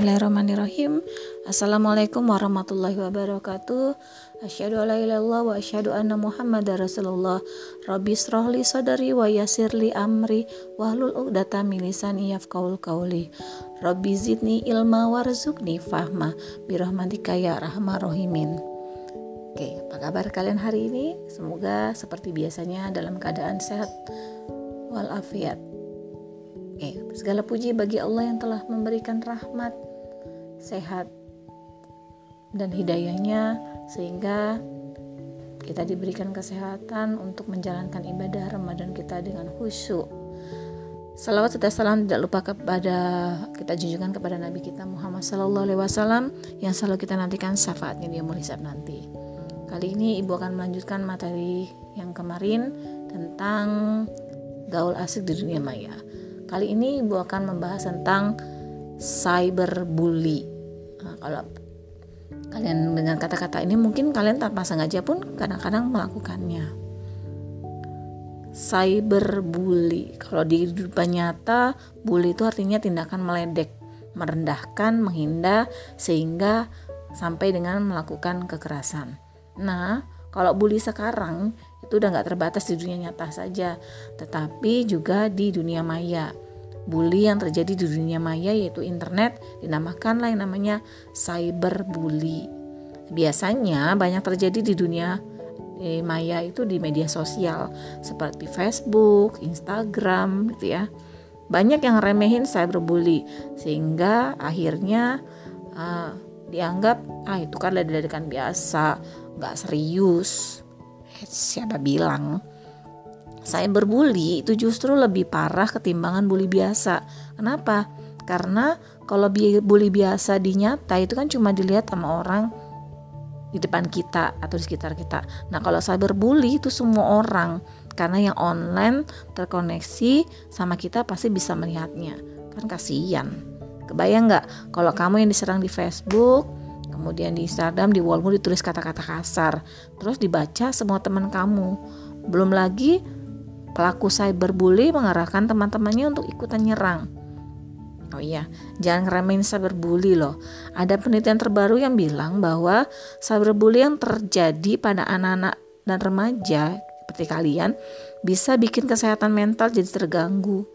Bismillahirrahmanirrahim. Assalamualaikum warahmatullahi wabarakatuh. Asyhadu alla ilaha wa asyhadu anna Muhammadar Rasulullah. Rabbi srohli sadari wa yasirli amri wahlul 'uqdatam min lisani yafqahul qawli. Rabbi zidni ilma warzuqni fahma birahmatika ya rahmar rahimin. Oke, apa kabar kalian hari ini? Semoga seperti biasanya dalam keadaan sehat walafiat. Oke, segala puji bagi Allah yang telah memberikan rahmat, sehat, dan hidayahnya sehingga kita diberikan kesehatan untuk menjalankan ibadah Ramadan kita dengan khusyuk. Salawat serta salam tidak lupa kepada kita junjungan kepada Nabi kita Muhammad Sallallahu Alaihi Wasallam yang selalu kita nantikan syafaatnya dia mulisab nanti. Kali ini ibu akan melanjutkan materi yang kemarin tentang gaul asik di dunia maya. Kali ini Ibu akan membahas tentang cyberbully. Nah, kalau kalian dengan kata-kata ini mungkin kalian tanpa sengaja pun kadang-kadang melakukannya. Cyberbully. Kalau di kehidupan nyata, bully itu artinya tindakan meledek, merendahkan, menghina sehingga sampai dengan melakukan kekerasan. Nah, kalau bully sekarang itu udah nggak terbatas di dunia nyata saja, tetapi juga di dunia maya. Bully yang terjadi di dunia maya yaitu internet dinamakanlah yang namanya cyberbully. Biasanya banyak terjadi di dunia eh, maya itu di media sosial seperti Facebook, Instagram gitu ya. Banyak yang remehin cyberbully sehingga akhirnya uh, dianggap ah itu kan ledakan biasa, nggak serius siapa bilang saya berbuli itu justru lebih parah ketimbangan bully biasa. Kenapa? Karena kalau bully biasa dinyata itu kan cuma dilihat sama orang di depan kita atau di sekitar kita. Nah, kalau saya berbuli itu semua orang karena yang online terkoneksi sama kita pasti bisa melihatnya. Kan kasihan. Kebayang nggak kalau kamu yang diserang di Facebook, kemudian di Instagram di wallmu ditulis kata-kata kasar terus dibaca semua teman kamu belum lagi pelaku cyberbully mengarahkan teman-temannya untuk ikutan nyerang Oh iya, jangan ngeremehin cyberbully loh. Ada penelitian terbaru yang bilang bahwa cyberbully yang terjadi pada anak-anak dan remaja seperti kalian bisa bikin kesehatan mental jadi terganggu.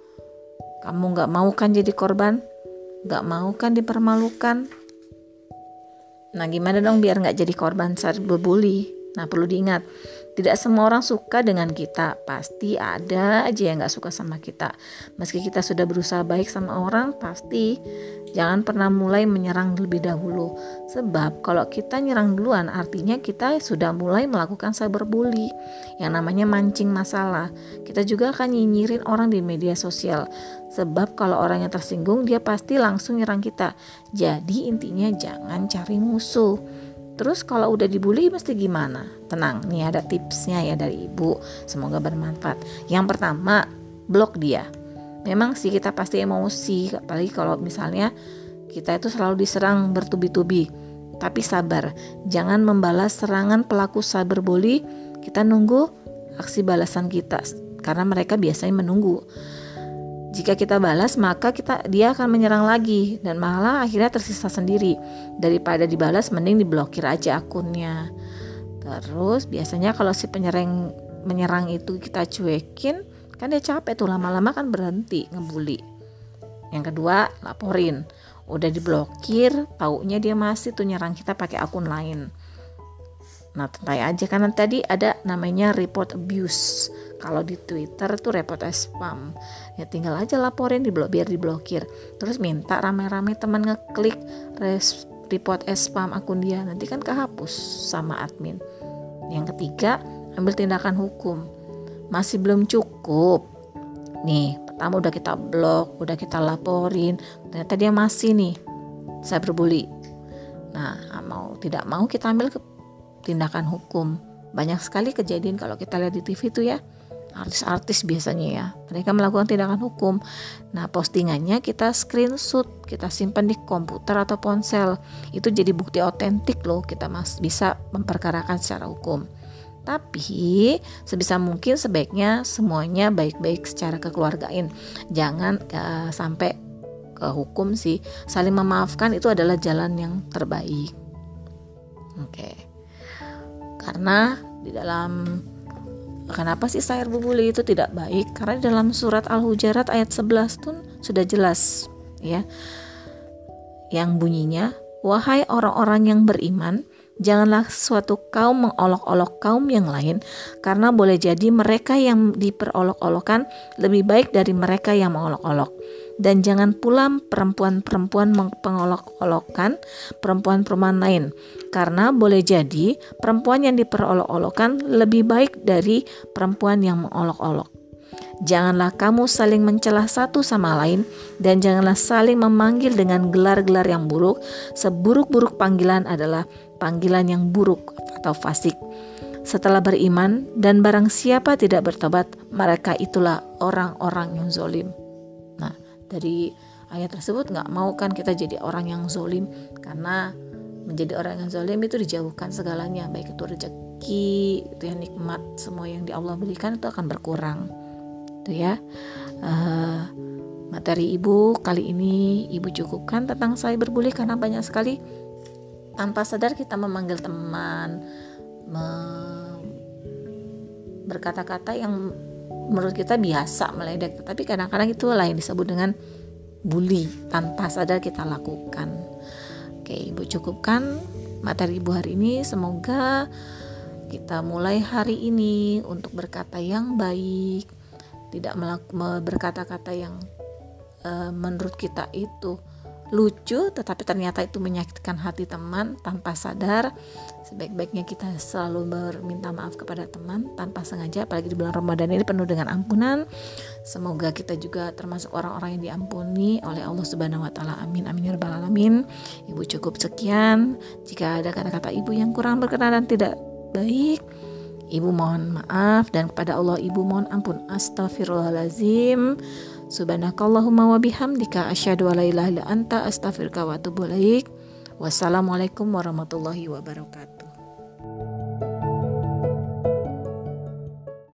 Kamu nggak mau kan jadi korban? Nggak mau kan dipermalukan? Nah, gimana dong biar nggak jadi korban cyberbully? Nah, perlu diingat, tidak semua orang suka dengan kita. Pasti ada aja yang nggak suka sama kita. Meski kita sudah berusaha baik sama orang, pasti jangan pernah mulai menyerang lebih dahulu. Sebab kalau kita nyerang duluan, artinya kita sudah mulai melakukan cyberbully. Yang namanya mancing masalah. Kita juga akan nyinyirin orang di media sosial. Sebab kalau orang yang tersinggung, dia pasti langsung nyerang kita. Jadi intinya jangan cari musuh Terus kalau udah dibully mesti gimana? Tenang, nih ada tipsnya ya dari ibu. Semoga bermanfaat. Yang pertama, blok dia. Memang sih kita pasti emosi, apalagi kalau misalnya kita itu selalu diserang bertubi-tubi. Tapi sabar, jangan membalas serangan pelaku cyberbully. Kita nunggu aksi balasan kita karena mereka biasanya menunggu. Jika kita balas, maka kita dia akan menyerang lagi dan malah akhirnya tersisa sendiri. Daripada dibalas, mending diblokir aja akunnya. Terus biasanya kalau si penyerang menyerang itu kita cuekin, kan dia capek tuh lama-lama kan berhenti ngebully. Yang kedua, laporin. Udah diblokir, taunya dia masih tuh nyerang kita pakai akun lain. Nah, tentai aja karena tadi ada namanya report abuse. Kalau di Twitter tuh report spam. Ya tinggal aja laporin di biar diblokir. Terus minta rame-rame teman ngeklik res, report spam akun dia. Nanti kan kehapus sama admin. Yang ketiga, ambil tindakan hukum. Masih belum cukup. Nih, pertama udah kita blok, udah kita laporin. Ternyata dia masih nih cyberbully. Nah, mau tidak mau kita ambil ke tindakan hukum. Banyak sekali kejadian kalau kita lihat di TV itu ya, artis-artis biasanya ya, mereka melakukan tindakan hukum. Nah, postingannya kita screenshot, kita simpan di komputer atau ponsel. Itu jadi bukti otentik loh, kita mas bisa memperkarakan secara hukum. Tapi sebisa mungkin sebaiknya semuanya baik-baik secara kekeluargaan. Jangan uh, sampai ke hukum sih saling memaafkan itu adalah jalan yang terbaik oke karena di dalam kenapa sih sayur bubuli itu tidak baik karena dalam surat al-hujarat ayat 11 pun sudah jelas ya yang bunyinya wahai orang-orang yang beriman Janganlah suatu kaum mengolok-olok kaum yang lain, karena boleh jadi mereka yang diperolok-olokan lebih baik dari mereka yang mengolok-olok. Dan jangan pula perempuan-perempuan mengolok-olokkan perempuan-perempuan lain, karena boleh jadi perempuan yang diperolok-olokkan lebih baik dari perempuan yang mengolok-olok. Janganlah kamu saling mencela satu sama lain, dan janganlah saling memanggil dengan gelar-gelar yang buruk. Seburuk-buruk panggilan adalah panggilan yang buruk atau fasik. Setelah beriman, dan barang siapa tidak bertobat, mereka itulah orang-orang yang zolim. Dari ayat tersebut nggak mau kan kita jadi orang yang zolim, karena menjadi orang yang zolim itu dijauhkan segalanya, baik itu rezeki, itu yang nikmat, semua yang di Allah berikan itu akan berkurang. Gitu ya. Uh, materi ibu kali ini ibu cukupkan tentang saya berbuli karena banyak sekali. Tanpa sadar kita memanggil teman me berkata-kata yang menurut kita biasa meledek. Tapi kadang-kadang itu lain disebut dengan bully tanpa sadar kita lakukan. Oke ibu cukupkan materi ibu hari ini. Semoga kita mulai hari ini untuk berkata yang baik tidak berkata-kata yang uh, menurut kita itu lucu tetapi ternyata itu menyakitkan hati teman tanpa sadar. Sebaik-baiknya kita selalu berminta maaf kepada teman tanpa sengaja apalagi di bulan Ramadan ini penuh dengan ampunan. Semoga kita juga termasuk orang-orang yang diampuni oleh Allah Subhanahu wa taala. Amin amin ya rabbal alamin. Ibu cukup sekian. Jika ada kata-kata ibu yang kurang berkenan dan tidak baik Ibu mohon maaf. Dan kepada Allah ibu mohon ampun. Astaghfirullahalazim. Subhanakallahumma wa bihamdika asyhadu an la ilaha illa anta astaghfiruka wa atubu ilaik. Wassalamualaikum warahmatullahi wabarakatuh.